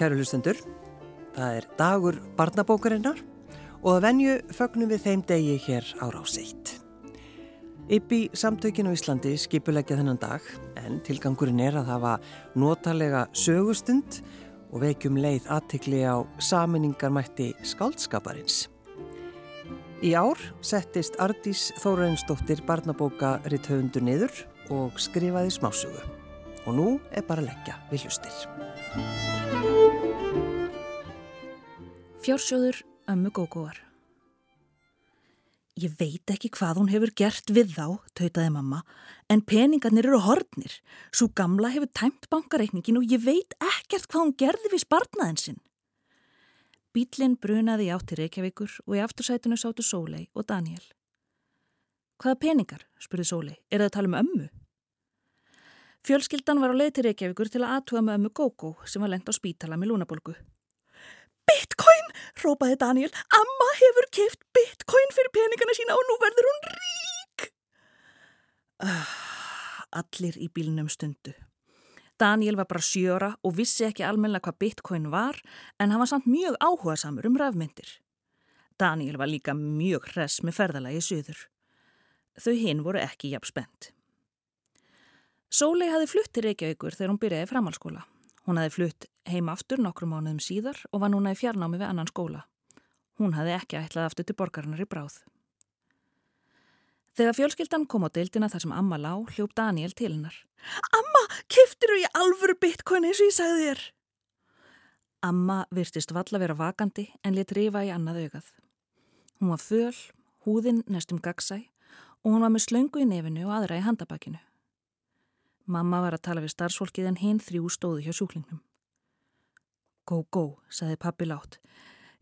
kæru hlustendur. Það er dagur barnabókarinnar og að venju fögnum við þeim degi hér á ráseitt. Yppi samtökin á Íslandi skipulegja þennan dag en tilgangurinn er að hafa notalega sögustund og vekjum leið aðtikli á saminningarmætti skáldskaparins. Í ár settist Ardís Þórainsdóttir barnabóka rithöfundur niður og skrifaði smásögu. Og nú er bara að leggja við hlustir. Fjársjóður ömmu gógóar. Ég veit ekki hvað hún hefur gert við þá, tautaði mamma, en peningarnir eru hortnir. Svo gamla hefur tæmt bankareikningin og ég veit ekkert hvað hún gerði við spartnaðin sinn. Bílinn brunaði í átti Reykjavíkur og í aftursætunu sátu Sólei og Daniel. Hvaða peningar, spurði Sólei, er það að tala um ömmu? Fjölskyldan var á leið til Reykjavíkur til að aðtuga með ömmu Gógó sem var lengt á spítala með lúnabolgu. Bitcoin, rópaði Daniel. Amma hefur keift bitcoin fyrir peningana sína og nú verður hún rík. Uh, allir í bílnum stundu. Daniel var bara sjöra og vissi ekki almenna hvað bitcoin var en hann var samt mjög áhuga samur um rafmyndir. Daniel var líka mjög hress með ferðalagi söður. Þau hinn voru ekki jafn spennt. Sólei hafi flutt til Reykjavíkur þegar hún byrjaði framhalskóla. Hún hafi flutt heim aftur nokkru mánuðum síðar og var núna í fjarnámi við annan skóla. Hún hafi ekki ætlað aftur til borgarinnar í bráð. Þegar fjölskyldan kom á deildina þar sem Amma lá, hljóp Daniel til hennar. Amma, keftir þú í alvöru bitcoin eins og ég sagði þér? Amma virtist valla vera vakandi en lit rifa í annað augað. Hún var föl, húðinn nestum gagsæ og hún var með slöngu í nefinu og aðra í handabakinu. Mamma var að tala við starfsfólkið en hinn þrjú stóði hjá sjúklingnum. Gó, gó, saði pappi látt.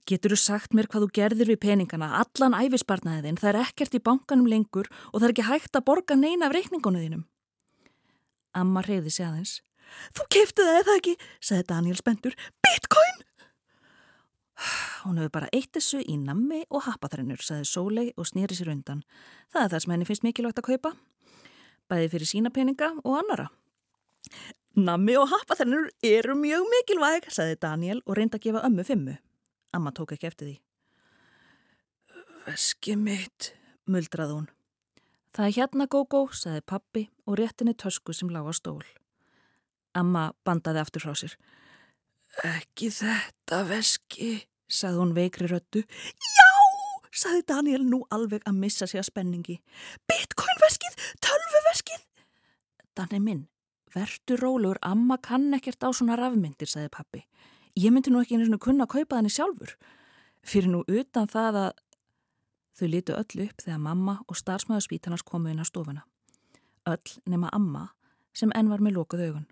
Getur þú sagt mér hvað þú gerðir við peningana, allan æfisbarnaðiðinn, það er ekkert í bankanum lengur og það er ekki hægt að borga neina af reikningunum þínum. Amma reyði sig aðeins. Þú kefti það eða ekki, saði Daniel Spendur. Bitcoin! Hún hefur bara eitt þessu í nammi og hapaþrennur, saði Sólei og snýri sér undan. Það er það sem henni finnst mikilvægt að kaupa bæði fyrir sína peninga og annara. Nammi og happaþennur eru mjög mikilvæg, sagði Daniel og reyndi að gefa ömmu fimmu. Amma tók ekki eftir því. Veski mitt, muldraði hún. Það er hérna, Gógó, sagði pappi og réttinni tösku sem lág á stól. Amma bandaði aftur frá sér. Ekki þetta veski, sagði hún veikri röttu. Já, sagði Daniel nú alveg að missa sig að spenningi. Bitcoin veskið, tölvuveskið. Danni minn, verður rólegur, amma kann ekkert á svona rafmyndir, sagði pappi. Ég myndi nú ekki einu svona kunna að kaupa þannig sjálfur. Fyrir nú utan það að þau litu öll upp þegar mamma og starfsmæðarspítanars komu inn á stofuna. Öll nema amma sem enn var með lókuð augun.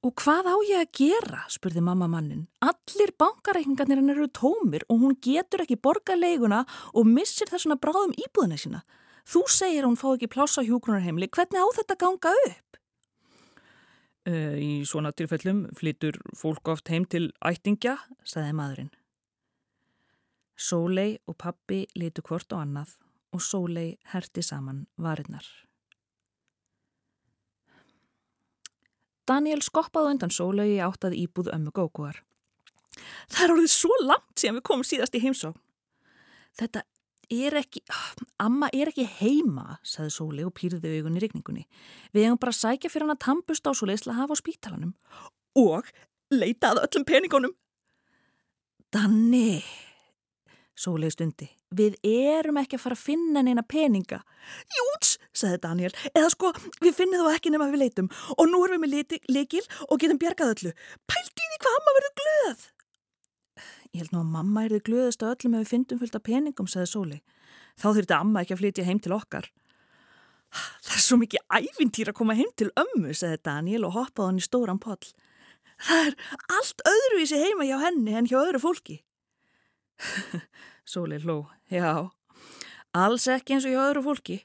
Og hvað á ég að gera, spurði mamma mannin. Allir bankareikningarnir hann eru tómir og hún getur ekki borga leiguna og missir þessuna bráðum íbúðina sína. Þú segir hún fá ekki plássa hjúgrunarheimli, hvernig á þetta ganga upp? Uh, í svona tilfellum flytur fólk oft heim til ættingja, sagði maðurinn. Sólei og pappi litu hvort og annað og Sólei herti saman varinnar. Daniel skoppaði undan Sólei áttað íbúð ömmu gókuar. Það er orðið svo langt sem við komum síðast í heimsókn. Þetta er ekki, amma er ekki heima, saði Sóli og pýrði augun í regningunni. Við hefum bara sækja fyrir hann að tampust á Sóli að hafa á spítalanum og leitað öllum peningunum. Danni, Sóli stundi, við erum ekki að fara að finna neina peninga. Júts, saði Daniel, eða sko, við finnum þá ekki nema við leitum og nú erum við með leikil og getum bjargað öllu. Pælti því hvað amma verður glöð. Ég held nú að mamma erði glöðast á öllum ef við fyndum fullt af peningum, sagði Sóli. Þá þurfti amma ekki að flytja heim til okkar. Það er svo mikið ævintýr að koma heim til ömmu, sagði Daniel og hoppaði hann í stóran poll. Það er allt öðruvísi heima hjá henni en hjá öðru fólki. Sóli hló, já, alls ekki eins og hjá öðru fólki.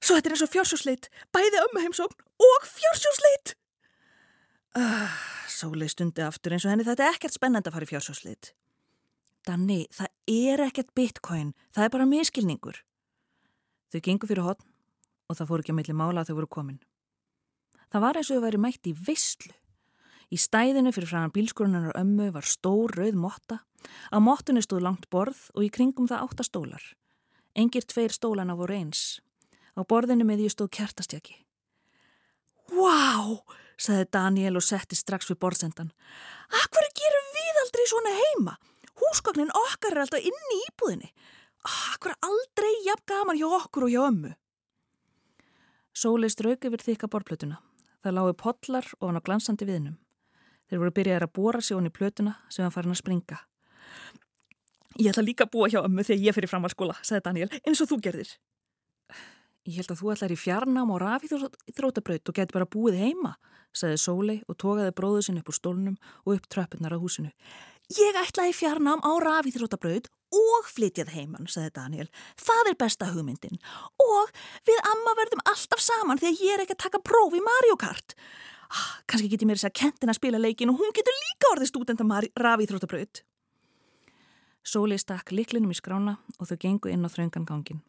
Svo þetta er eins og fjársjósleit, bæði ömmu heimsókn og fjársjósleit. Uh, Sólei stundi aftur eins og henni þetta er ekkert spennend að fara í fjársjósleit. Danni, það er ekkert bitcoin, það er bara miskilningur. Þau gengur fyrir hotn og það fór ekki að milli mála að þau voru komin. Það var eins og þau væri mætt í visslu. Í stæðinu fyrir fræðan bílskurunar ömmu var stór rauð motta, á mottunni stóð langt borð og í kringum það átta stólar. Engir tveir stólana voru eins. Á borðinu með því stóð kertastjaki. Wow, sagði Daniel og setti strax við borðsendan. Akkur gerum við aldrei svona heima? Húsgagnin okkar er alltaf inni í íbúðinni. Akkur aldrei jafn gaman hjá okkur og hjá ömmu. Sólei strauk yfir þykka borðplötuna. Það lágu potlar og hann á glansandi viðnum. Þeir voru byrjaðið að bóra sig honni í plötuna sem hann farin að springa. Ég ætla líka að búa hjá ömmu þegar ég fyrir framhalskóla, sagði Daniel, eins og þú gerðir. Ég held að þú ætlar í fjarnám og rafið þrótabraut og geti bara búið heima, sagði Sólei og tókaði bróðu sinni upp úr stólnum og upp tröppunar á húsinu. Ég ætla í fjarnám á rafið þrótabraut og flytjað heimann, sagði Daniel. Það er besta hugmyndin. Og við amma verðum alltaf saman þegar ég er ekki að taka prófi Mario Kart. Ah, kannski get ég mér þess að kentin að spila leikin og hún getur líka orðið stúdenta rafið þróttabraut. Sóli stakk liklinum í skrána og þau gengu inn á þraungan gangin.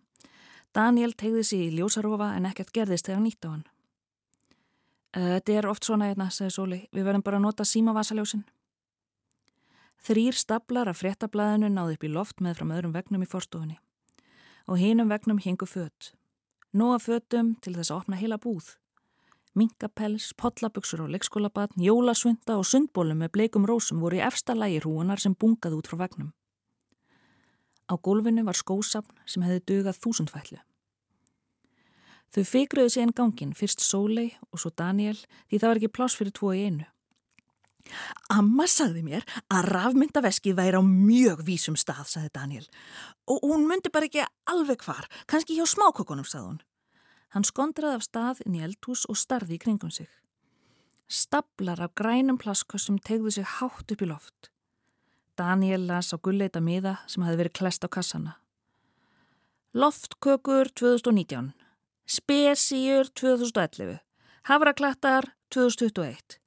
Daniel tegði sig í ljósarofa en ekkert gerðist þegar nýtt á hann. Þetta er oft svona einna, sagði Sóli. Við verðum bara að nota símavasaljósin. Þrýr staplar af fréttablaðinu náði upp í loft með fram öðrum vegnum í forstofunni. Og hínum vegnum hingu fött. Nóa föttum til þess að opna heila búð minkapels, pollabugsur og leikskólabatn, jólasvunda og sundbólum með bleikum rósum voru í efsta lægi hrúunar sem bungaði út frá vagnum. Á gólfinu var skósafn sem hefði dögað þúsundfællu. Þau feikruðu sig einn gangin, fyrst Sólei og svo Daniel, því það var ekki pláss fyrir tvo í einu. Amma sagði mér að rafmyndaveskið væri á mjög vísum stað, sagði Daniel. Og hún myndi bara ekki alveg hvar, kannski hjá smákokunum, sagði hún. Hann skondraði af stað inn í eldhús og starði í kringum sig. Stablar af grænum plaskassum tegðu sig hátt upp í loft. Daniel las á gulleita miða sem hafi verið klest á kassana. Loftkökur 2019, Spesíur 2011, Havraklattar 2021,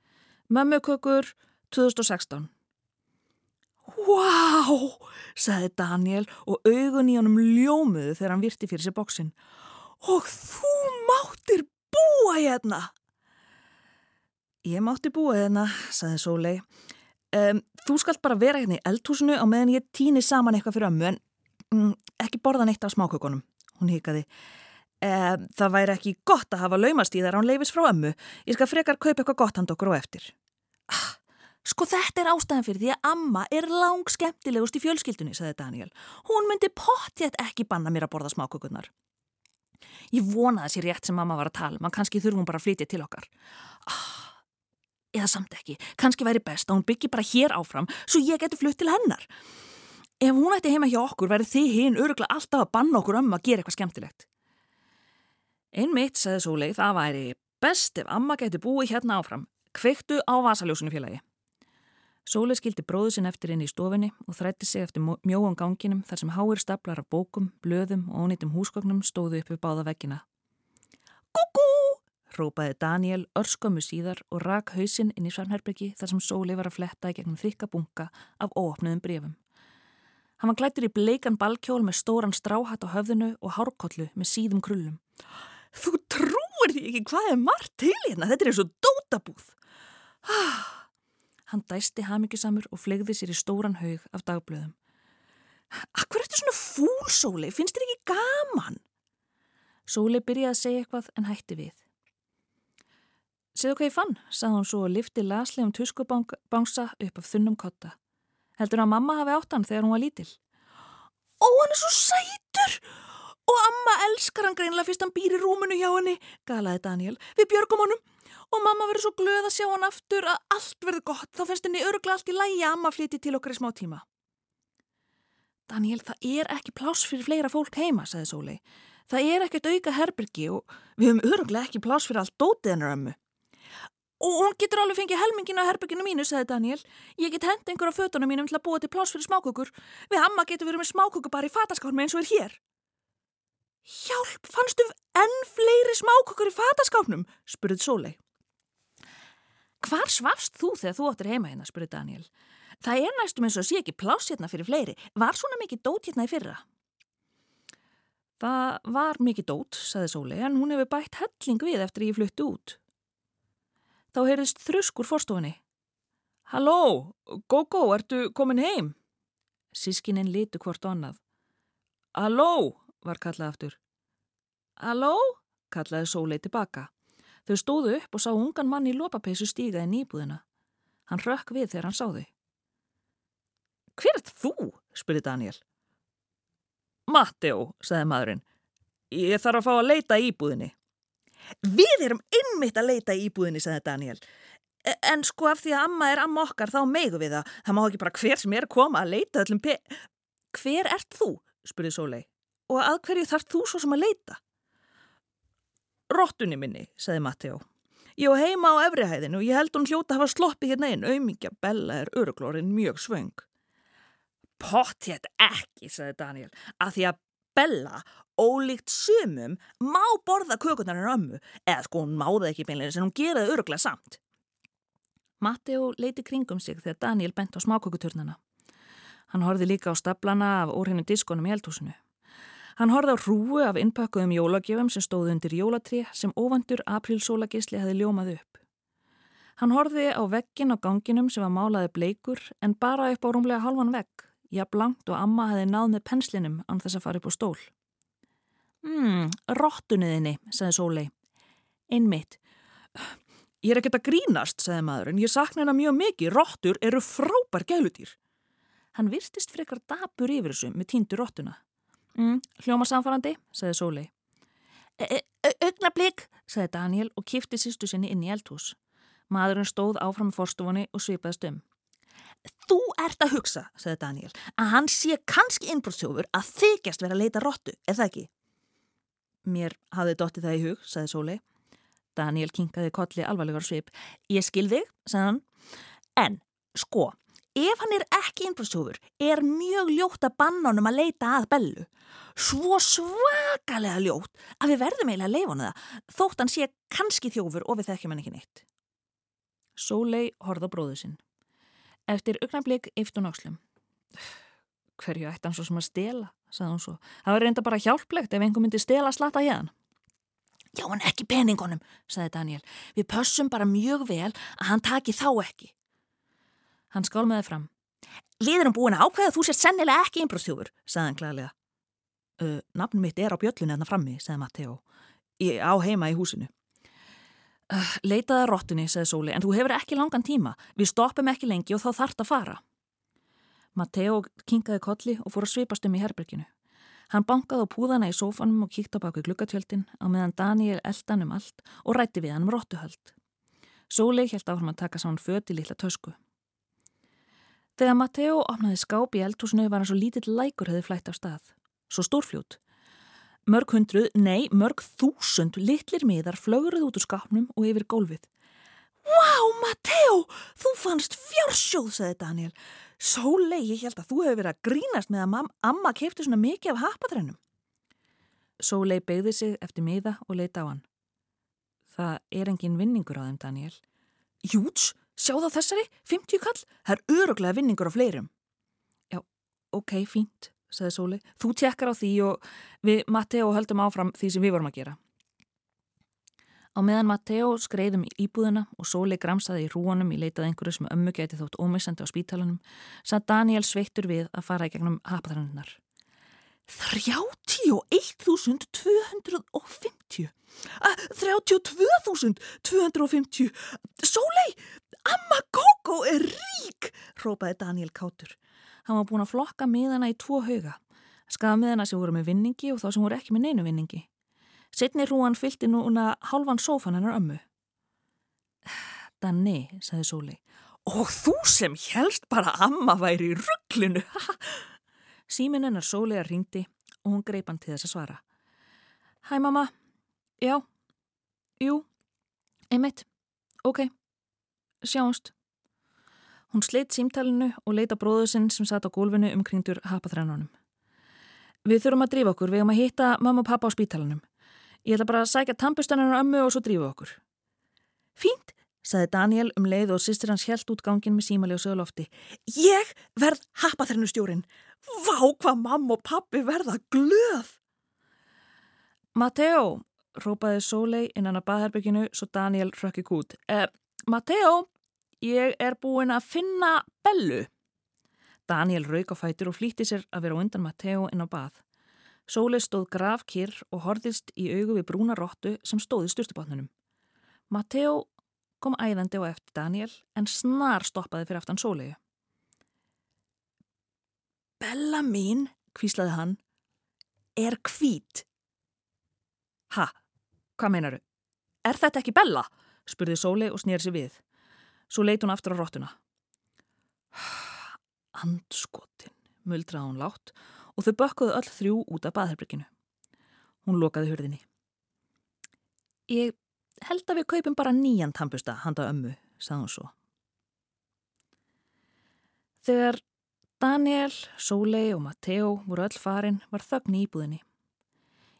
Mömmukökur 2016. Wow, sagði Daniel og augun í honum ljómuðu þegar hann virti fyrir sér bóksinn. Og þú máttir búa hérna? Ég mátti búa hérna, saði Sólei. Um, þú skalt bara vera hérna í eldhúsinu á meðan ég týni saman eitthvað fyrir ömmu en um, ekki borða neitt af smákökunum. Hún hikaði. Um, það væri ekki gott að hafa laumast í þar án leifis frá ömmu. Ég skal frekar kaupa eitthvað gott hand okkur og eftir. Ah, sko þetta er ástæðan fyrir því að amma er lang skemmtilegust í fjölskyldunni, saði Daniel. Hún myndi pottjætt ekki banna mér að borða smákökunar. Ég vonaði að sér rétt sem mamma var að tala, mann kannski þurfum bara að flytja til okkar. Ah, eða samt ekki, kannski væri best að hún byggi bara hér áfram svo ég geti flutt til hennar. Ef hún ætti heima hjá okkur verði þið hinn öruglega alltaf að banna okkur um að gera eitthvað skemmtilegt. Einmitt, sagði Sólei, það væri best ef amma geti búið hérna áfram. Kveiktu á vasaljósinu félagi. Sóli skildi bróðu sinn eftir inn í stofinni og þrætti sig eftir mjóan ganginum þar sem háir staplar af bókum, blöðum og ónýtum húsgögnum stóðu upp við báða veggina. Kúkú! Rópaði Daniel örskömmu síðar og rak hausinn inn í Svarnherbyggi þar sem Sóli var að fletta í gegnum þykka bunga af óopnuðum brefum. Hann var glættur í bleikan balkjól með stóran stráhatt á höfðinu og hárkollu með síðum krullum. Þú trúir því ekki hvað er margt til hérna, þetta er eins og dótabúð. Ah! Hann dæsti hamingjusamur og flegði sér í stóran haug af dagblöðum. Akkur ertu svona fúl, Sóli? Finnst þér ekki gaman? Sóli byrjaði að segja eitthvað en hætti við. Segðu hvað ég fann, sagði hún svo og lifti laslegum tuskubangsa upp af þunnum kotta. Heldur að mamma hafi átt hann þegar hún var lítil? Ó, hann er svo sætur! Og amma elskar hann greinlega fyrst hann býr í rúmunu hjá henni, galaði Daniel. Við björgum honum og mamma verður svo glöð að sjá hann aftur að allt verður gott, þá finnst henni öruglega allt í lægi að amma flyti til okkar í smá tíma. Daniel, það er ekki pláss fyrir fleira fólk heima, sagði Sólei. Það er ekkert auka herbyrgi og við höfum öruglega ekki pláss fyrir allt dótið hennar ömmu. Og hún getur alveg fengið helmingina á herbyrginu mínu, sagði Daniel. Ég get henda einhverja fötunum mínum til að búa til pláss fyrir smákökur. Við amma getur verið með smákökur bara í fataskálmi eins og er hér. Hjálp, fannstu enn fleiri smákökur í fataskápnum? spurðið Sólei. Hvar svafst þú þegar þú áttir heima hérna, spurði Daniel. Það er næstum eins og sé ekki pláss hérna fyrir fleiri. Var svona mikið dót hérna í fyrra? Það var mikið dót, saði Sóli, en hún hefur bætt helling við eftir ég fluttu út. Þá heyrðist þruskur fórstofunni. Halló, Gógó, ertu komin heim? Sískininn litu hvort onnað. Halló, var kallað aftur. Halló, kallaði Sólei tilbaka. Þau stóðu upp og sá ungan mann í lopapeisu stíga inn í íbúðina. Hann rökk við þegar hann sá þau. Hver er þú? spurði Daniel. Matteo, sagði maðurinn. Ég þarf að fá að leita íbúðinni. Við erum innmitt að leita í íbúðinni, sagði Daniel. E, en sko af því að amma er amma okkar þá megu við það. Það má ekki bara hver sem er að koma að leita öllum pe... Hver ert þú? spurði Sólei. Og að hverju þarf þú svo sem að leita? Rottunni minni, sagði Matteo. Ég á heima á efrihæðinu og ég held hún hljóta að hafa sloppið hérna inn. Auðmingja Bella er öruglórin mjög svöng. Pottjætt ekki, sagði Daniel, að því að Bella, ólíkt sumum, má borða kökunar en ömmu, eða sko hún máði ekki beinlega sem hún geraði öruglega samt. Matteo leiti kringum sig þegar Daniel bent á smákökuturnana. Hann horfi líka á staplana af orðinu diskonum í eldhúsinu. Hann horfi á hrúu af innpakkuðum jólagjöfum sem stóðu undir jólatri sem óvandur aprílsólagisli hefði ljómað upp. Hann horfi á veggin á ganginum sem var málaði bleikur en bara upp á rúmlega halvan vegg, jafn langt og amma hefði náð með penslinum án þess að fara upp á stól. Hmm, rottunniðinni, sagði Sólei. Einmitt. Ég er ekkert að grínast, sagði maðurinn. Ég sakna hennar mjög mikið. Rottur eru frábær gælutýr. Hann virstist frekar dapur yfir þessu með týndu rottuna. Mm, hljóma samfarrandi, sagði Sólei. Ögnablík, sagði Daniel og kifti sýstu sinni inn í eldhús. Maðurinn stóð áfram í forstofunni og svipaðist um. Þú ert að hugsa, sagði Daniel, að hann sé kannski innbrottsjófur að þykjast vera að leita rottu, er það ekki? Mér hafði dottið það í hug, sagði Sólei. Daniel kinkaði kolli alvarlegar svip. Ég skil þig, sagði hann. En, sko, ef hann er ekki innbrúðsjófur, er mjög ljótt að banna honum að leita að bellu. Svo svakalega ljótt að við verðum eiginlega að leifa honu það, þótt hann sé kannski þjófur og við þekkjum hann ekki neitt. Sólei horða bróðu sinn. Eftir augnablík yftur nákslum. Hverju ætti hann svo sem að stela, sagði hún svo. Það var reynda bara hjálplegt ef einhver myndi stela slata hérna. Já, en ekki peningunum, sagði Daniel. Við pössum bara mjög vel að hann taki þá ekki. Hann skálmaði fram. Við erum búin að ákveða þú sér sennilega ekki einbrúðstjófur, sagði hann glæðilega. Uh, nafnum mitt er á bjöllunni þarna frammi, sagði Matteo. Á heima í húsinu. Uh, leitaði róttunni, sagði Sóli, en þú hefur ekki langan tíma. Við stoppum ekki lengi og þá þart að fara. Matteo kinkaði kolli og fór að svipast um í herberginu. Hann bankaði á púðana í sófanum og kíkti á baku glukkatjöldin á meðan Daniel eldan um allt og rætti við hann um róttuhöld. Sólei held áfram að taka sá hann föti lilla tösku. Þegar Matteo opnaði skáp í eldhúsinu var hann svo lítill lækur hefði flætt af stað. Svo stórfljót. Mörg hundruð, nei, mörg þúsund litlir miðar flöguruð út úr skápnum og yfir gólfið. Vá, wow, Matteo, þú fannst fjársjóð, sagði Daniel. Sólei, ég held að þú hefur verið að grínast með að amma kefti svona mikið af hapatrennum. Sólei beigði sig eftir miða og leita á hann. Það er engin vinningur á þeim, Daniel. Júts, sjáðu á þessari, 50 kall, það er öruglega vinningur á fleirum. Já, ok, fínt, sagði Sólei. Þú tjekkar á því og við Matteo höldum áfram því sem við vorum að gera. Á meðan Matteo skreiðum í íbúðina og Sóli gramsaði í rúanum í leitað einhverju sem ömmu gæti þótt ómissandi á spítalunum, satt Daniel sveittur við að fara í gegnum hapaðrannunar. 31.250 32.250 Sólei, amma Kókó er rík rópaði Daniel kátur. Hann var búin að flokka miðana í tvo hauga. Skafa miðana sem voru með vinningi og þá sem voru ekki með neinu vinningi. Sittni hrúan fylgti núna hálfan sófan hennar ömmu. Danni, sagði Sóli. Og þú sem helst bara amma væri í rugglinu. Símin hennar Sóli að ringdi og hún greip hann til þess að svara. Hæ mamma, já, jú, einmitt, ok, sjáumst. Hún sleitt símtalinu og leita bróðu sinn sem satt á gólfinu umkringdur hapaþrænunum. Við þurfum að drífa okkur, við höfum að hitta mamma og pappa á spítalanum. Ég ætla bara að sækja tampustanarnar ömmu og svo drífu okkur. Fínt, saði Daniel um leið og sýstir hans helt út gangin með símali og sögulofti. Ég verð hapaþrennustjórin. Vá hvað mamma og pappi verða glöð. Matteo, rópaði Sólei innan að baðherbygginu svo Daniel rökki kút. Eh, Matteo, ég er búin að finna Bellu. Daniel rauk á fætur og flýtti sér að vera undan Matteo inn á bað. Sólei stóð graf kyrr og horðist í augu við brúna róttu sem stóði styrstubátnunum. Matteo kom æðandi á eftir Daniel en snar stoppaði fyrir aftan Sólegu. Bella mín, kvíslaði hann, er hvít. Ha, hvað meinaru? Er þetta ekki Bella? spurði Sólei og snýr sér við. Svo leit hún aftur á róttuna. Andskotin, muldraði hún látt og þau bökkuðu öll þrjú út af baðherbyrginu. Hún lokaði hurðinni. Ég held að við kaupum bara nýjan tampusta handa ömmu, sagði hún svo. Þegar Daniel, Sólei og Matteo voru öll farin var þögn í íbúðinni.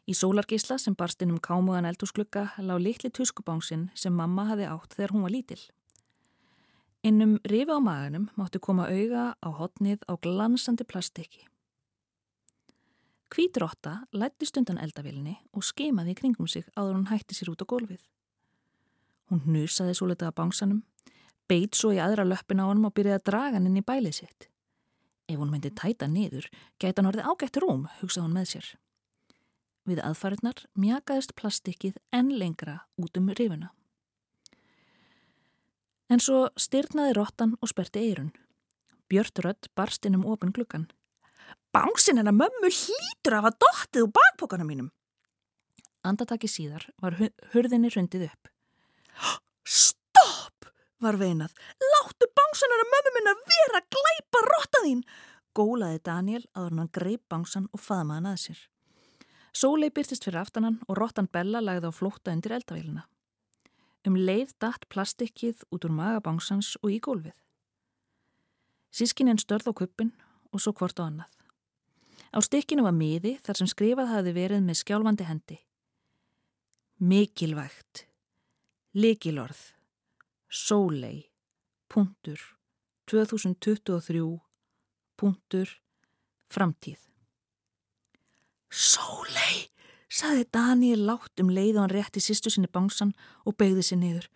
Í sólargísla sem barst inn um kámuðan eldúsglugga lág litli tuskubánsinn sem mamma hafi átt þegar hún var lítil. Innum rifi á maganum máttu koma auga á hotnið á glansandi plastikki. Kvítrotta lætti stundan eldavílinni og skemaði í kringum sig áður hún hætti sér út á gólfið. Hún hnusaði svo litið að bánsanum, beit svo í aðra löppin á honum og byrjaði að draga hann inn í bælið sitt. Ef hún myndi tæta niður, gæti hann orðið ágætt rúm, hugsaði hún með sér. Við aðfarinnar mjakaðist plastikkið enn lengra út um rifuna. En svo styrnaði rottan og sperti eirun. Björt rött barst inn um ofin glukkan. Bánsin hennar mömmu hlýtur af að dottið úr bakpókana mínum. Andataki síðar var hurðinni rundið upp. Stopp, var veinað. Láttu bánsin hennar mömmu minna vera að glæpa rottaðín. Gólaði Daniel að hann greip bánsan og faðmaði hann að sér. Sólei byrtist fyrir aftanan og rottan Bella lagði á flótta undir eldavélina. Um leið datt plastikkið út úr magabánsans og í gólfið. Sískininn störð á kuppin og svo hvort á annað. Á stykkinu var miði þar sem skrifað hafi verið með skjálfandi hendi. Mikilvægt, likilorð, sólei, punktur, 2023, punktur, framtíð. Sólei, saði Daniel látt um leið og hann rétti sýstu sinni bánsan og beigði sér niður.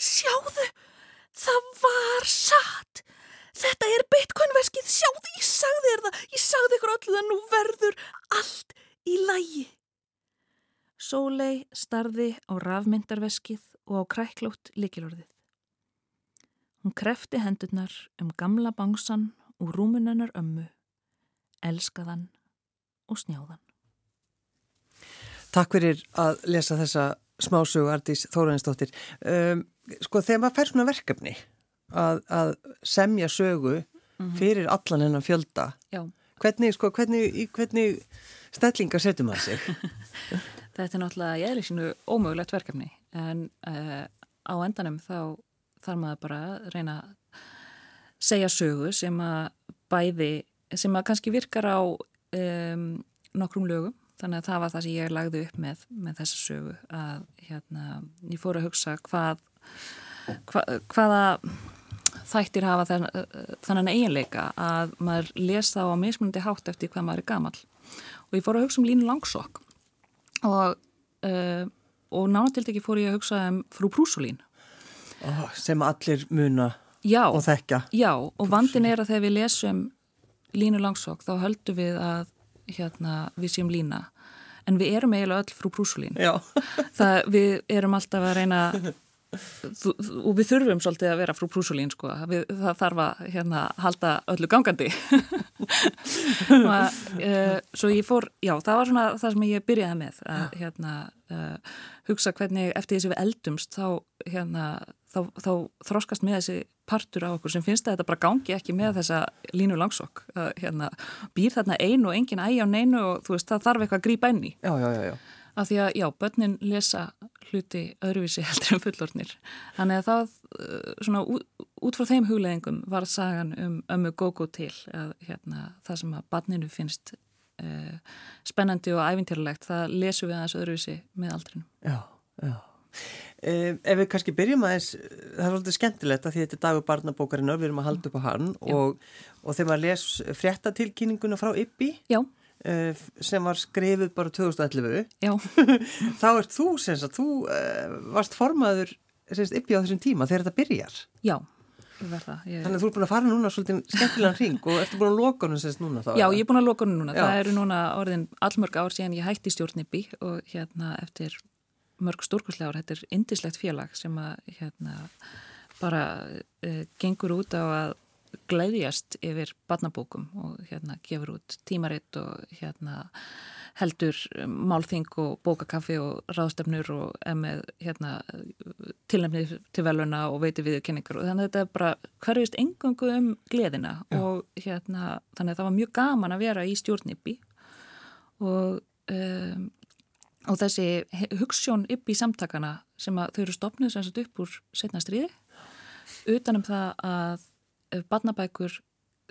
Sjáðu, það var satt. Þetta er bitcoinverskið, sjáðu, ég sagði þér það, ég sagði ykkur öllu það, nú verður allt í lægi. Sólei starði á rafmyndarveskið og á kræklót likilorðið. Hún krefti hendurnar um gamla bánsan úr rúmunennar ömmu, elskaðan og snjáðan. Takk fyrir að lesa þessa smásögu Ardís Þóraðinsdóttir. Um, sko þegar maður fær svona verkefni að, að semja sögu mhm. fyrir allan hennan fjölda, Já. hvernig, sko, hvernig, hvernig stellingar setur maður sig? Þetta er náttúrulega, ég er líka ómögulegt verkefni en uh, á endanum þá þarf maður bara að reyna að segja sögu sem að bæði, sem að kannski virkar á um, nokkrum lögum þannig að það var það sem ég lagði upp með með þessa sögu að hérna, ég fór að hugsa hvað hva, hvaða þættir hafa þann, þannig eiginleika að maður lesa á mismunandi hátt eftir hvað maður er gamal og ég fór að hugsa um Línu Langsokk. Og, uh, og náttúrulega fór ég að hugsa um frú Prúsulín oh, sem allir muna já, og þekka Já, og vandin er að þegar við lesum Línu Langsokk þá höldum við að hérna, við séum lína en við erum eiginlega öll frú Prúsulín það við erum alltaf að reyna og við þurfum svolítið að vera frú Prúsulín sko. við, það þarf að hérna, halda öllu gangandi. Og, uh, svo ég fór já, það var svona það sem ég byrjaði með að hérna, uh, hugsa hvernig eftir þessi við eldumst þá, hérna, þá, þá þróskast með þessi partur af okkur sem finnst að þetta bara gangi ekki með þessa línu langsokk. Hérna, býr þarna einu og engin ægi á neinu og þú veist það þarf eitthvað að grípa enni já, já, já, já. Af því að já, börnin lesa hluti öðruvísi heldur en fullornir þannig að það, uh, svona út frá þeim hugleðingum var sagan um ömmu gógó til að hérna, það sem að barninu finnst uh, spennandi og æfintýralegt það lesu við aðeins öðruvísi með aldrinu Já, já ef við kannski byrjum aðeins það er svolítið skemmtilegt að því þetta er dagur barnabókarinnar við erum að halda upp á hann og, og þegar maður les fréttatilkynninguna frá Ippi Já Eh, sem var skrifið bara 2011 þá er þú, senst að þú varst formaður semst, yppi á þessum tíma þegar þetta byrjar Já, verða. Ég... Þannig að þú ert búin að fara núna svolítið skemmtilegan ring og ertu búin að loka hún semst núna þá? Já, ég er búin að loka hún núna. Já. Það eru núna orðin allmörg ár síðan ég hætti stjórnipi og hérna eftir mörg stórkurslega ár, þetta er indislegt félag sem að hérna bara uh, gengur út á að glæðjast yfir barnabókum og hérna gefur út tímaritt og hérna heldur málþing og bókakaffi og ráðstefnur og með hérna, tilnæmni til veluna og veiti viðkenningar og þannig að þetta er bara hverjast engungu um gleðina Já. og hérna þannig að það var mjög gaman að vera í stjórnipi og um, og þessi hugssjón upp í samtakana sem að þau eru stopnið sem sett upp úr setna stríði utanum það að barnabækur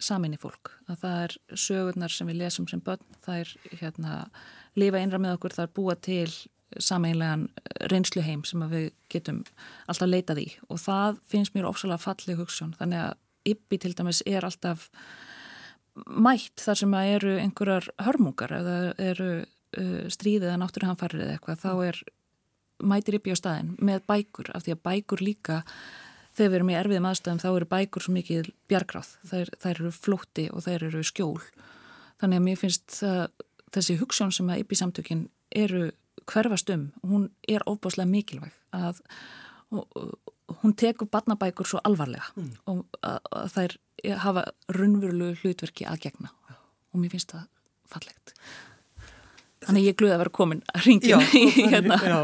saminni fólk, að það er sögurnar sem við lesum sem börn, það er hérna, lifa einra með okkur, það er búa til sameinlegan reynsluheim sem við getum alltaf leitað í. Og það finnst mér ofsalega fallið hugssjón, þannig að yppi til dæmis er alltaf mætt þar sem að eru einhverjar hörmungar eða eru uh, stríðið að náttúruhanfarið eða eitthvað, þá er mætir yppi á staðin með bækur, af því að bækur líka þegar við erum í erfiðum aðstæðum þá eru bækur svo mikið bjargráð, þær, þær eru flótti og þær eru skjól. Þannig að mér finnst það, þessi hugssjón sem að yppi samtökin eru hverfast um, hún er ofbáslega mikilvæg að hún tekur barnabækur svo alvarlega mm. og að, að þær hafa raunverulegu hlutverki að gegna og mér finnst það fallegt. Þannig ég gluði að vera komin að ringin í hérna. Já,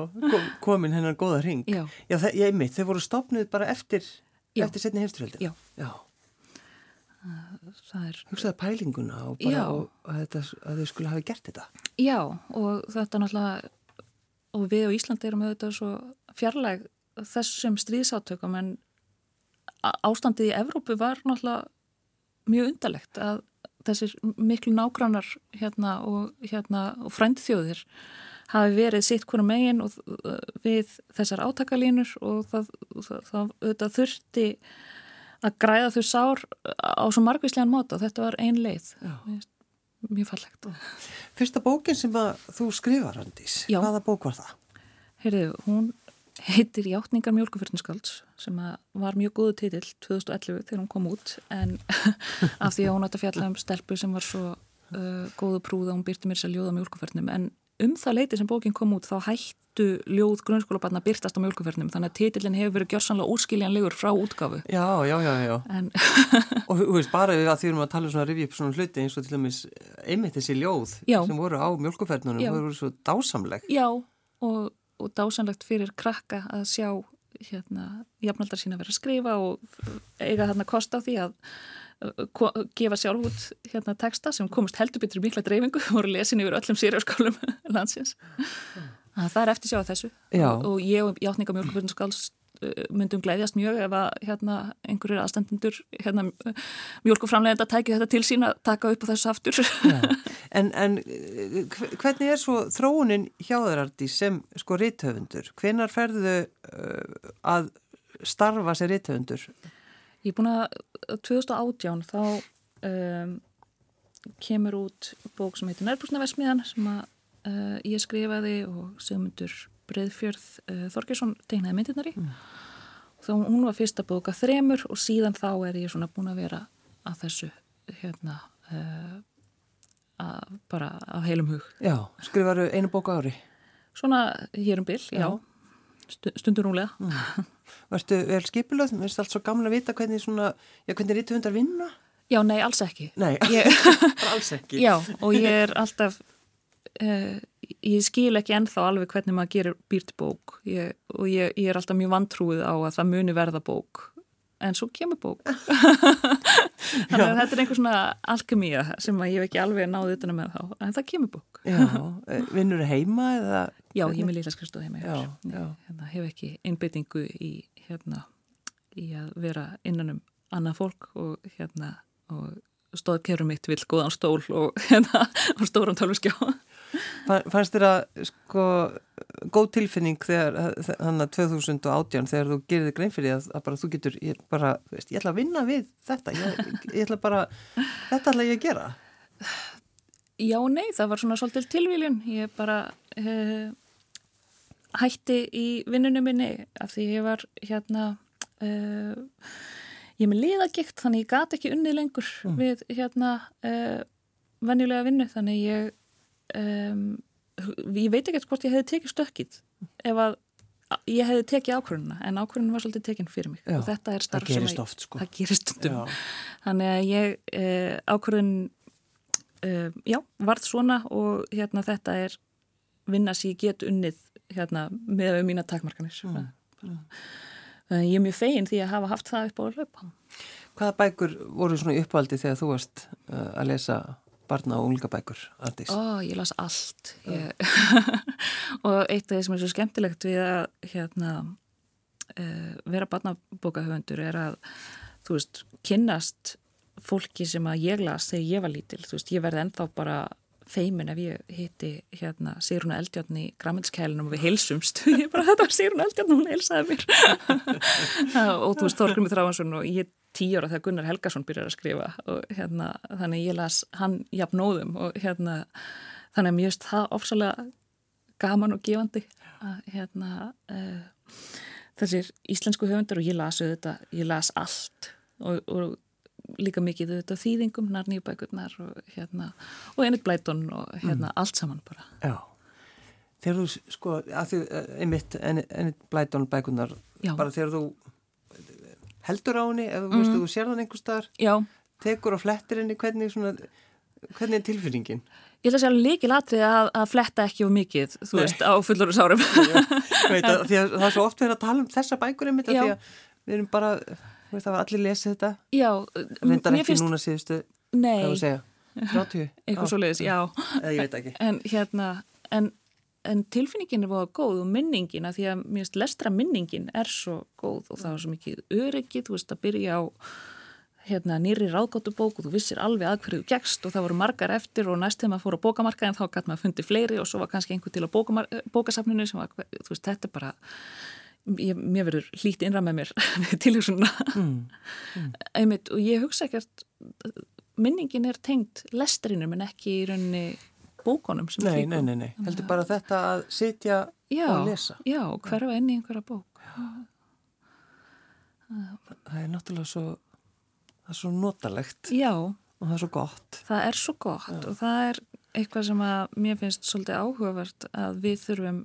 komin hennar góða ring. Já. Já, það, ég mitt, þeir voru stopnud bara eftir, eftir setni heimsturöldi. Já. Já. Það er... Hugsaða pælinguna og bara og, að, þetta, að þau skulle hafi gert þetta. Já, og þetta náttúrulega, og við á Íslandi erum auðvitað svo fjarlæg þessum stríðsátökum en ástandið í Evrópu var náttúrulega mjög undarlegt að þessir miklu nágrannar hérna og, hérna, og frændþjóðir hafi verið sitt hverju megin og við þessar átakalínur og það, það, það þurfti að græða þau sár á svo margvíslegan móta og þetta var ein leið. Mjög fallegt. Fyrsta bókin sem þú skrifar Andís, hvaða bók var það? Heyrðu, hún heitir Játningar mjölkufyrtinskálds sem var mjög góðu titill 2011 þegar hún kom út en af því að hún átt að fjalla um stelpu sem var svo uh, góðu prúð að hún byrti mér sér ljóð á mjölkufyrtinum en um það leiti sem bókin kom út þá hættu ljóð grunnskólabarna byrtast á mjölkufyrtinum þannig að titillin hefur verið gjörsanlega óskiljanlegur frá útgafu Já, já, já, já. En... og þú veist bara við að því erum að tala um svona rivið upp svona hluti eins og til dæmis einmitt þessi ljóð já. sem voru á mjölkufyrtinum voru svo dásamleg. Já, og og dásanlegt fyrir krakka að sjá hérna, jafnaldar sína verið að skrifa og eiga hérna kost á því að uh, gefa sjálf út hérna texta sem komist heldur betur mikla dreifingu og voru lesin yfir öllum sírjáskálum landsins. Það er eftir sjá þessu. Og, og ég og Játninga Mjölkufjörnskálst Uh, myndum gleiðjast mjög ef að hérna, einhverjir aðstendendur hérna, mjölkuframlegenda tæki þetta til sín að taka upp á þessu aftur en, en hvernig er svo þróunin hjá þeirardi sem sko ríttöfundur? Hvenar ferðu uh, að starfa sér ríttöfundur? Ég er búin að 2018 þá um, kemur út bók sem heitir Nærbúsnavesmiðan sem að uh, ég skrifaði og segmundur Breiðfjörð uh, Þorgesson tegnaði myndirnari mm. þá hún var fyrsta bóka þremur og síðan þá er ég svona búin að vera að þessu hérna uh, að, bara af heilum hug Já, skrifaru einu bóka ári? Svona hér um byll, já, já. stundur núlega mm. Vartu vel skipilöð? Mér finnst allt svo gamla að vita hvernig svona, já hvernig rítu hundar vinna? Já, nei, alls ekki Nei, ég, alls ekki Já, og ég er alltaf uh, ég skil ekki ennþá alveg hvernig maður gerir býrt bók. Ég, og ég, ég er alltaf mjög vantrúið á að það muni verða bók. En svo kemur bók. Þannig að þetta er einhver svona alkemía sem ég hef ekki alveg náðið utan með þá en það kemur bók. Eh, vinnur heima eða? Já, ég með lilla skrifstóð heima já, já. Hérna, hef ekki einbyttingu í, hérna, í að vera innan um annað fólk og hérna og stóðkerum mitt vil góðan stól og hérna á stóran tölvskjá Fannst þér að sko góð tilfinning þegar þannig að 2018 þegar þú gerir þig grein fyrir að, að bara þú getur, ég bara, veist, ég ætla að vinna við þetta, ég, ég ætla bara þetta ætla ég að gera. Já, nei, það var svona svolítil tilvíljun, ég bara uh, hætti í vinnunum minni af því ég var hérna uh, ég er með liðagikt þannig ég gati ekki unnið lengur mm. við hérna uh, venjulega vinnu. Þannig ég um, ég veit ekki hvort ég hefði tekið stökkið ef að ég hefði tekið ákvörðuna en ákvörðuna var svolítið tekinn fyrir mig já, og þetta er starf sem ég, oft, sko. það gerist stundum þannig að ég uh, ákvörðun uh, já, varð svona og hérna þetta er vinna sem ég get unnið hérna með mína takmarkanir mm. mm. ég er mjög fegin því að hafa haft það upp á hlaupa Hvaða bækur voru svona uppvaldi þegar þú varst uh, að lesa barna og ungabækur? Ó, ég las allt. Ég, og eitt af það sem er svo skemmtilegt við að hérna, uh, vera barnabókahöfundur er að þú veist, kynnast fólki sem að ég las þegar ég var lítil, þú veist, ég verði ennþá bara feimin ef ég hitti hérna Sigruna Eldjarn í grammelskælinum og við heilsumst, ég bara þetta var Sigruna Eldjarn og hún heilsaði mér. Og þú veist Þorgrumi Þráhansson og ég tíu ára þegar Gunnar Helgason byrjar að skrifa og hérna þannig ég las hann jafnóðum og hérna þannig að finnst það ofsalega gaman og gefandi að hérna uh, þessir íslensku höfundur og ég las auðvitað, ég las allt og, og líka mikið auðvitað þýðingum, nærnýjubækurnar og hérna, og einnig blætun og hérna mm. allt saman bara. Já, þegar þú sko, að því eh, einmitt einnig blætun bækurnar, bara þegar þú heldur á henni, ef mm. þú sér þann einhver starf, tekur og flettir henni, hvernig svona, hvernig er tilfinningin? Ég ætla að segja líkil atrið að, að fletta ekki of mikið, þú Nei. veist, á fullorðsárum. það er svo oft verið að tala um þessa bækur einmitt, að því að við erum bara Það var allir lesið þetta? Já. Ekki finnst... núna síðustu? Nei. Það var að segja? 30? Eitthvað svo leiðis, já. Eða ég veit ekki. En hérna, en, en tilfinningin er búin góð og minningin að því að mér finnst lestra minningin er svo góð og það var svo mikið öryggið, þú veist að byrja á hérna nýri ráðgóttubók og þú vissir alveg að hverju gegst og það voru margar eftir og næst þegar maður fór á bókamarkaðin þá gæti maður fundið fleiri og svo var kannski einhver til á bókasafninu sem var, þú veist, þetta er bara ég, mér verður hlýtt innra með mér til þessuna mm. mm. Einmitt, og ég hugsa ekkert minningin er tengt lestrinum en ekki í rauninni bókonum sem nei, nei, nei, nei, heldur bara þetta að sitja já, og lesa. Já, hverfa enn í einhverja bók. Það er náttúrulega svo það er svo notalegt. Já. Og það er svo gott. Það er svo gott já. og það er eitthvað sem að mér finnst svolítið áhugavert að við þurfum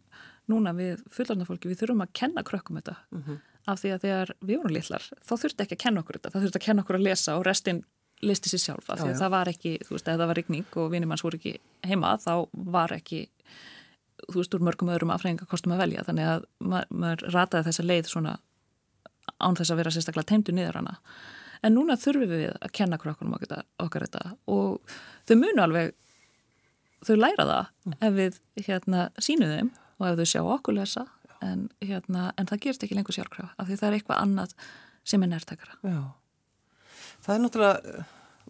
núna við fullarnafólki, við þurfum að kenna krökkum þetta. Mm -hmm. af því að þegar við vorum litlar þá þurfti ekki að kenna okkur þetta, þá þurfti að kenna okkur að lesa og restin listi sér sjálf af því að já, það var ekki, þú veist, ef það var rigning og vinimanns voru ekki heima, þá var ekki þú veist, úr mörgum öðrum afhengakostum að velja, þannig að ma maður rataði þessa leið svona án þess að vera sérstaklega teimdu niður hana. En núna þurfum við að kenna krökkunum okkar, okkar þetta og þau munu alveg þau læra það mm. ef við hérna sínum þeim og ef þau sjá okkur lesa. En, hérna, en það gerst ekki lengur sjálfkrafa af því það er eitthvað annað sem er nærtakara Já, það er náttúrulega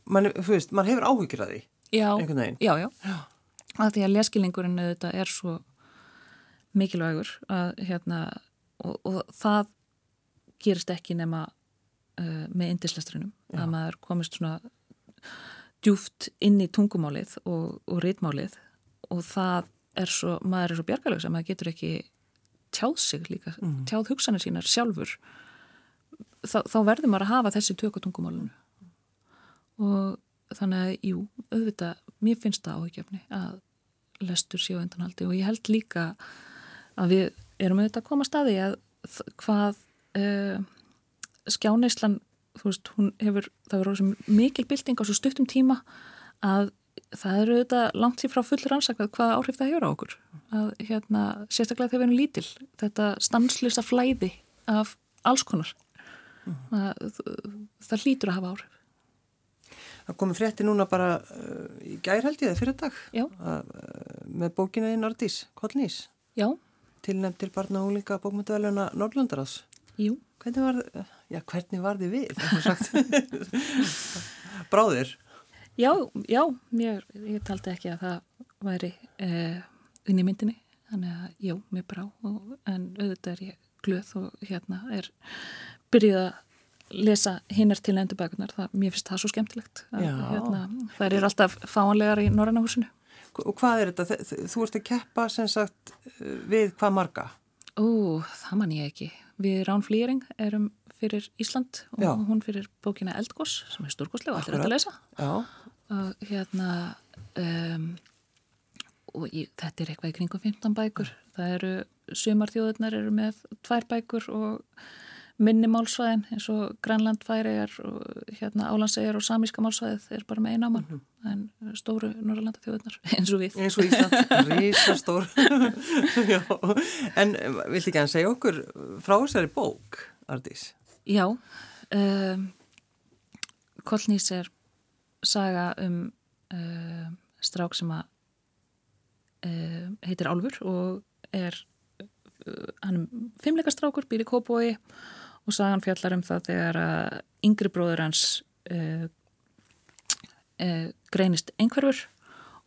mann, veist, mann hefur áhugir að því Já, já, já, já. að því að leskilningurinn þetta er svo mikilvægur að hérna og, og það gerist ekki nema uh, með indislestrinum að maður komist svona djúft inn í tungumálið og, og rítmálið og það er svo, maður er svo bjargalög sem maður getur ekki tjáð sig líka, mm. tjáð hugsanir sínar sjálfur. Þa, þá verður maður að hafa þessi tökutungumálunu og þannig að, jú, auðvitað mér finnst það áhugjefni að lestur séu undanhaldi. Og ég held líka að við erum auðvitað að koma staði að hvað uh, skjáneislan þú veist, hún hefur, það verður mikil bilding á svo stuttum tíma að það eru auðvitað langt sér frá fullur ansakað hvaða áhrif það hefur á okkur. Að hérna, sérstaklega þegar við erum lítil þetta stanslösa flæði af alls konar. Mm. það, það hlýtur að hafa áhrif Það komi frétti núna bara uh, í gærhaldi eða fyrir dag uh, með bókina í Nordís, Kollnís tilnæmt til barna og líka bókmyndaveluna Norrlandaras Jú. Hvernig var, já, hvernig var þið við? Bráðir Já, já, mér, ég taldi ekki að það væri inn í myndinni, þannig að já, mér brá, og, en auðvitað er ég glöð og hérna er byrjuð að lesa hinnar til endur bækunar, það, mér finnst það svo skemmtilegt að hérna, það er alltaf fáanlegar í Norrannahúsinu. Og hvað er þetta? Þú ert að keppa sem sagt við hvað marga? Ó, það man ég ekki. Við Rán Flýring erum fyrir Ísland og Já. hún fyrir bókina Eldgós sem er stórgóðslega og allir hægt að lesa. Já, Og hérna, um, og ég, þetta er eitthvað í kringum 15 bækur. Það eru, sumarþjóðurnar eru með tvær bækur og minni málsvæðin eins og Grænland færiðar hérna Álandsegjar og samíska málsvæðið er bara með einu ámann. En stóru Norrlanda þjóðurnar eins og við. eins og Ísland, risastór. Já, en eh, viltu ekki að segja okkur frá þessari bók, Ardís? Já, um, Kollnís er saga um uh, strák sem að uh, heitir Álfur og er uh, hann er fimmleika strákur, býr í Kópói og sagan fjallar um það þegar að yngri bróður hans uh, uh, greinist einhverfur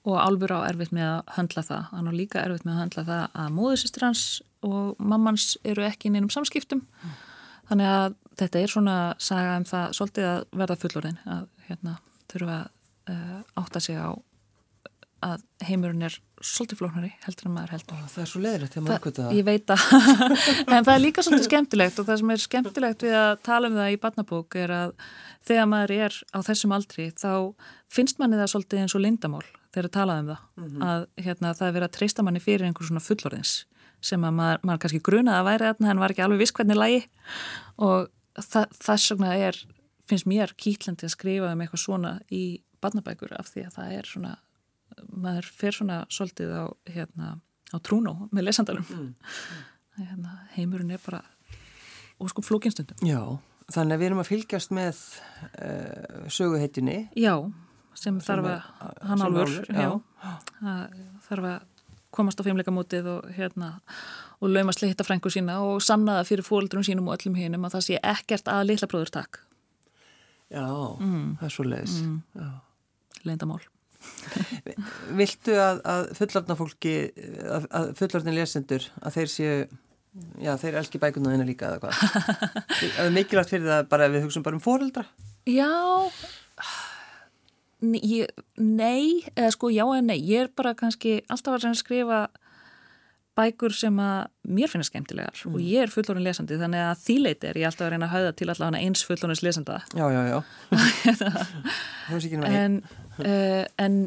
og Álfur á erfitt með að höndla það. Hann á líka erfitt með að höndla það að móðusistur hans og mammans eru ekki í neinum samskiptum. Þannig að þetta er svona saga um það svolítið að verða fullorðin að hérna, þurfa að uh, átta sig á að heimurinn er svolítið flóknari heldur en maður heldur. Það er svo leðilegt þegar maður uppgötu það. Ég veit að, en það er líka svolítið skemmtilegt og það sem er skemmtilegt við að tala um það í barnabók er að þegar maður er á þessum aldri þá finnst manni það svolítið eins og lindamál þegar að tala um það að hérna, það er verið að treysta manni fyrir einhver svona fullorðins sem að maður, maður kannski grunaði að væri þarna en var ekki alveg viss hvernig lægi og það, er, finnst mér kýtlandi að skrifa um eitthvað svona í barnabækur af því að það er svona maður fer svona svolítið á, hérna, á trúnó með lesandalum mm. hérna, heimurinn er bara óskum flókinstundum Já, þannig að við erum að fylgjast með uh, söguheitjunni. Já, sem þarf að hann sem álfur, já, já. að þarf að komast á fimmleikamótið og hérna og laumast hitta frængu sína og sanna það fyrir fóldrum sínum og öllum hinum að það sé ekkert að litla bróður takk, Já, það er svo leiðis. Já. leyndamál. Viltu að, að fullorðna fólki, að, að fullorðin lesendur, að þeir séu, já þeir elski bækuna þeina líka eða hvað? Það er mikilvægt fyrir það bara að við hugsun bara um fóreldra? Já, nei, eða sko já eða nei, ég er bara kannski alltaf að skrifa bækur sem að mér finnast skemmtilegar og ég er fullorinn lesandi þannig að þýleiti er ég alltaf að reyna að hafa til allavega eins fullorins lesanda Já, já, já. Það en, uh, en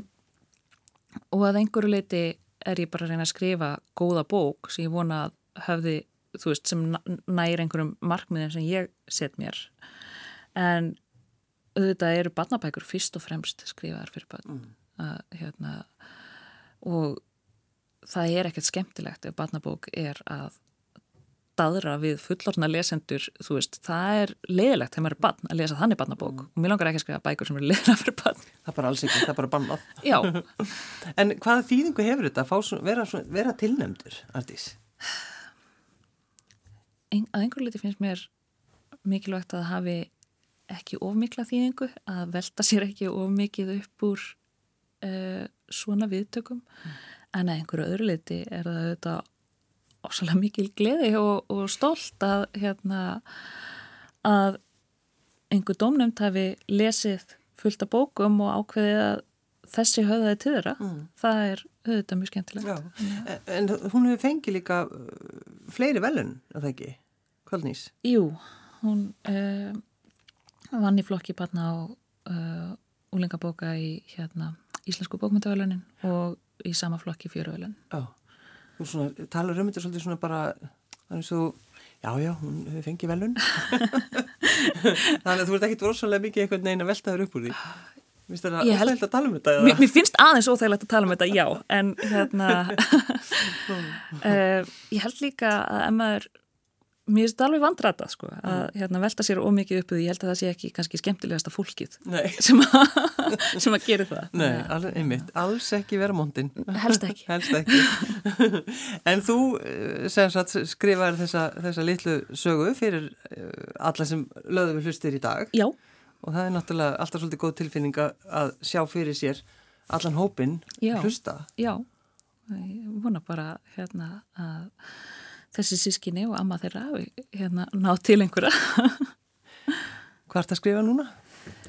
og að einhverju leiti er ég bara að reyna að skrifa góða bók sem ég vona að höfði þú veist, sem n- nær einhverjum markmiðin sem ég set mér. En auðvitað eru barnabækur fyrst og fremst skrifaðar fyrir börn. Að, hérna, og það er ekkert skemmtilegt ef barnabók er að daðra við fullorna lesendur þú veist, það er leiðilegt þegar maður er barn að lesa þannig barnabók. Og mér langar ekki að skrifa bækur sem eru leiðilega fyrir barn. Það er bara alls ekki, það er bara bannað. En hvaða þýðingu hefur þetta að vera, svona, vera tilnefndur, Ardís? ein, að einhverju liti finnst mér mikilvægt að hafi ekki of mikla þýðingu, að velta sér ekki of mikið upp úr uh, svona viðtökum en að einhverju öðru liti er það auðvitað ósalega mikil gleði og, og stolt að hérna að einhver dómnefnd hafi lesið fullt af bókum og ákveðið að þessi höfðaði til þeirra. Það er auðvitað mjög skemmtilegt. Já, en, hún hefur fengið líka uh, fleiri velun, að það ekki, Kvöldnís. Jú, hún uh, vann í flokki barna á uh, úlingabóka í hérna, Íslensku bókmyndavælunin og í sama flokki. Já, þú svona, talar um þetta svolítið svona bara, er svo, já, já, hún fengið velun. Þannig að þú ert ekkit rosalega mikið einhvern veginn að velta þér upp úr því. Það Ég held- óþægilegt að tala um þetta? Mér, mér finnst aðeins óþægilegt að tala um þetta, já, en hérna, uh, ég held líka að ef maður, mér finnst þetta alveg vandræta, sko, að hérna, velta sér ómikið upp úr því, ég held að það sé ekki kannski skemmtilegasta fólkið Nei, sem að, sem að gera það. nei, alveg, einmitt, alls ekki vera mondin. Helst ekki. Helst ekki. en þú, eh, sem sagt, skrifaði þessa, þessa litlu sögu fyrir eh, alla sem lögðu við hlustir í dag. Já, Og það er náttúrulega alltaf svolítið góð tilfinning að- sjá fyrir sér allan hópinn Já. hlusta. Já, ég vona bara hérna að þessi sískinni og amma þeirra hérna ná til einhverja. Hvað ert að skrifa núna,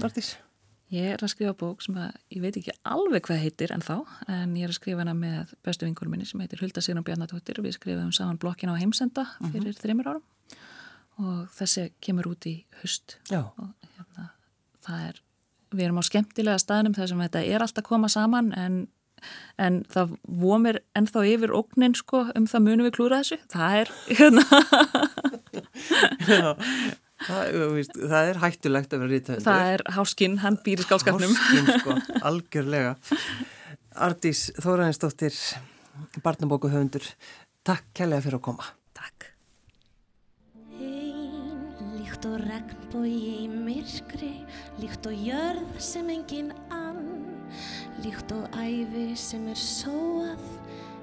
Artís? Ég er að skrifa bók sem að, ég veit ekki alveg hvað heitir en þá, en ég er að skrifa hana með bestu vingurum minni sem heitir Hulda Sigrun Bjarnatóttir. Við skrifum saman blokkin á heimsenda mhm. fyrir uh -huh. þreymir árum og þessi kemur út í hust. Já. Og hérna, það er, við erum á skemmtilega staðnum þar sem þetta er alltaf koma saman en, en það vomir ennþá yfir ógnin sko um það munum við klúra þessu. Það er, hérna... Já. Það, víst, það er hættulegt að vera rítöfundur. Það er Háskinn, hann býr í skálskapnum. Háskinn, sko, algjörlega. Ardís Þóraðinsdóttir, barnabóku höfundur, takk kærlega fyrir að koma. Takk. Einn líkt og regnbói í myrkri, líkt og jörð sem engin ann, líkt og æfi sem er sóað,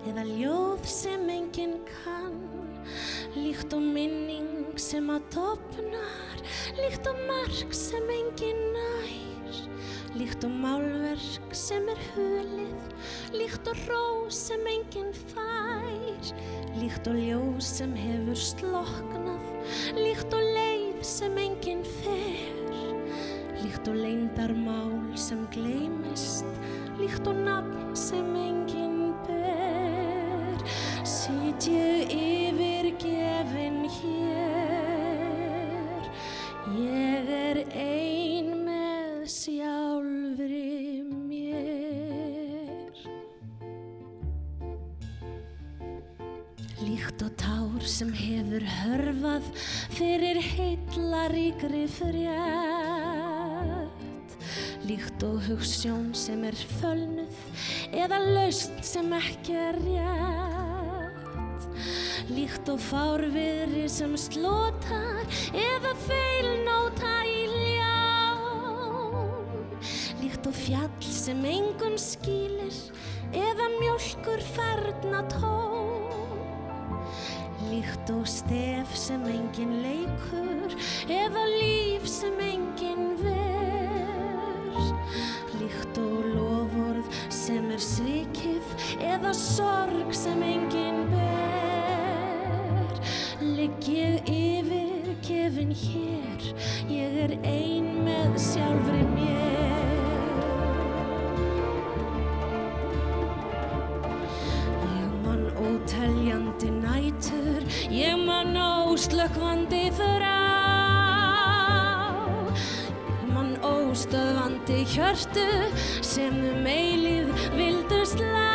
eða ljóð sem engin kann, líkt og minning sem að topnar líkt og mark sem engin nær. Líkt og málverk sem er hulið líkt og ró sem engin fær. Líkt og ljós sem hefur sloknað líkt og leið sem engin fer. Líkt og leindarmál sem gleimist líkt og nafn sem engin sitju yfir gefin hér. Ég er ein með sjálfri mér. Líkt og tár sem hefur hörfað fyrir heitlaríkri frétt. Líkt og hugssjón sem er fölnuð eða laust sem ekki er rétt Líkt og fárviðri sem slótar eða feilnóta í lján Líkt og fjall sem engum skýlir eða mjölkur ferna tón Líkt og stef sem engin leikur eða líf sem engin ver. Líkt og lofórð sem er svikið eða sorg sem engin gefin hér ég er ein með sjálfri mér. Ég man óteljandi nætur ég man óslökkvandi þrá. Ég man óstöðvandi hjörtu sem um eilið vildu slá